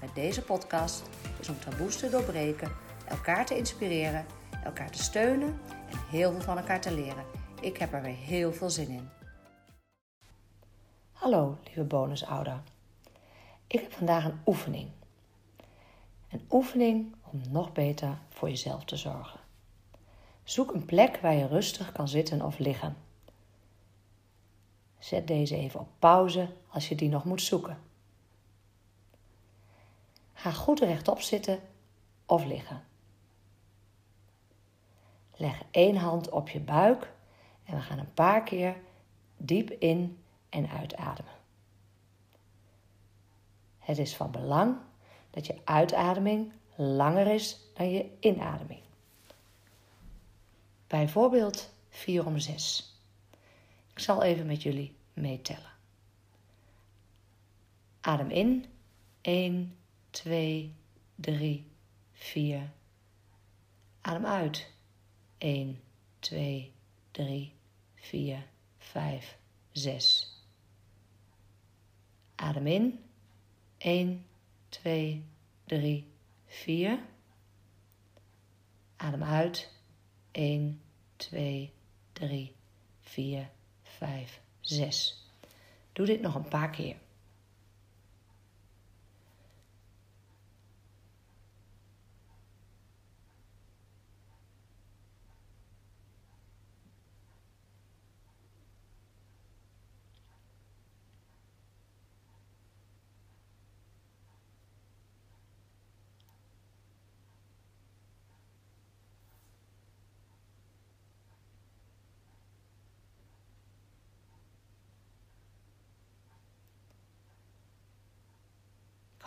met deze podcast is om taboes te doorbreken, elkaar te inspireren, elkaar te steunen en heel veel van elkaar te leren. Ik heb er weer heel veel zin in. Hallo, lieve bonusouder. Ik heb vandaag een oefening. Een oefening om nog beter voor jezelf te zorgen. Zoek een plek waar je rustig kan zitten of liggen. Zet deze even op pauze als je die nog moet zoeken. Ga goed rechtop zitten of liggen. Leg één hand op je buik en we gaan een paar keer diep in en uitademen. Het is van belang dat je uitademing langer is dan je inademing. Bijvoorbeeld 4 om 6. Ik zal even met jullie meetellen. Adem in. 1, 2, 3, 4. Adem uit. 1, 2, 3, 4, 5, 6. Adem in. 1, 2, 3, 4. Adem uit. 1, 2, 3, 4, 5, 6. Doe dit nog een paar keer.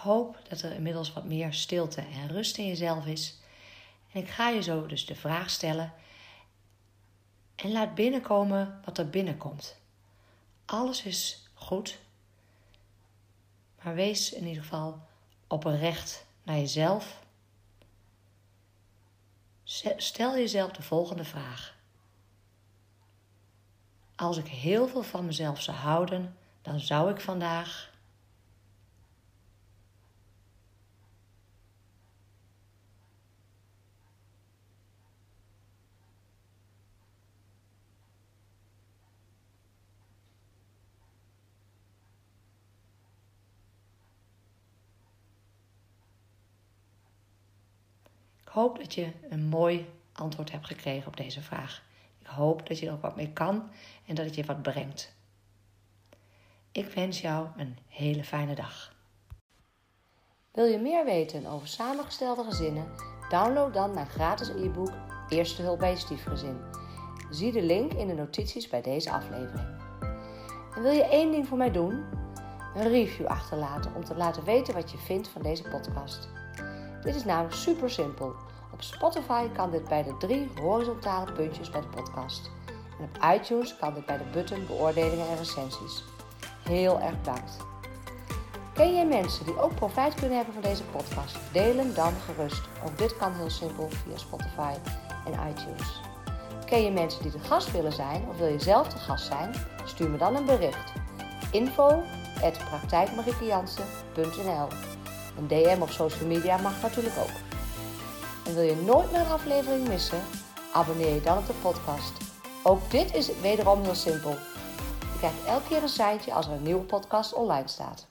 Hoop dat er inmiddels wat meer stilte en rust in jezelf is. En ik ga je zo dus de vraag stellen. En laat binnenkomen wat er binnenkomt. Alles is goed. Maar wees in ieder geval oprecht naar jezelf. Stel jezelf de volgende vraag. Als ik heel veel van mezelf zou houden, dan zou ik vandaag Ik hoop dat je een mooi antwoord hebt gekregen op deze vraag. Ik hoop dat je er ook wat mee kan en dat het je wat brengt. Ik wens jou een hele fijne dag. Wil je meer weten over samengestelde gezinnen? Download dan mijn gratis e-book Eerste hulp bij je stiefgezin. Zie de link in de notities bij deze aflevering. En wil je één ding voor mij doen? Een review achterlaten om te laten weten wat je vindt van deze podcast. Dit is namelijk super simpel. Op Spotify kan dit bij de drie horizontale puntjes bij de podcast. En op iTunes kan dit bij de button beoordelingen en recensies. Heel erg bedankt. Ken jij mensen die ook profijt kunnen hebben van deze podcast? Deel hem dan gerust. Ook dit kan heel simpel via Spotify en iTunes. Ken je mensen die de gast willen zijn of wil je zelf de gast zijn? Stuur me dan een bericht. info een DM op social media mag natuurlijk ook. En wil je nooit meer een aflevering missen? Abonneer je dan op de podcast. Ook dit is wederom heel simpel. Je krijgt elke keer een seintje als er een nieuwe podcast online staat.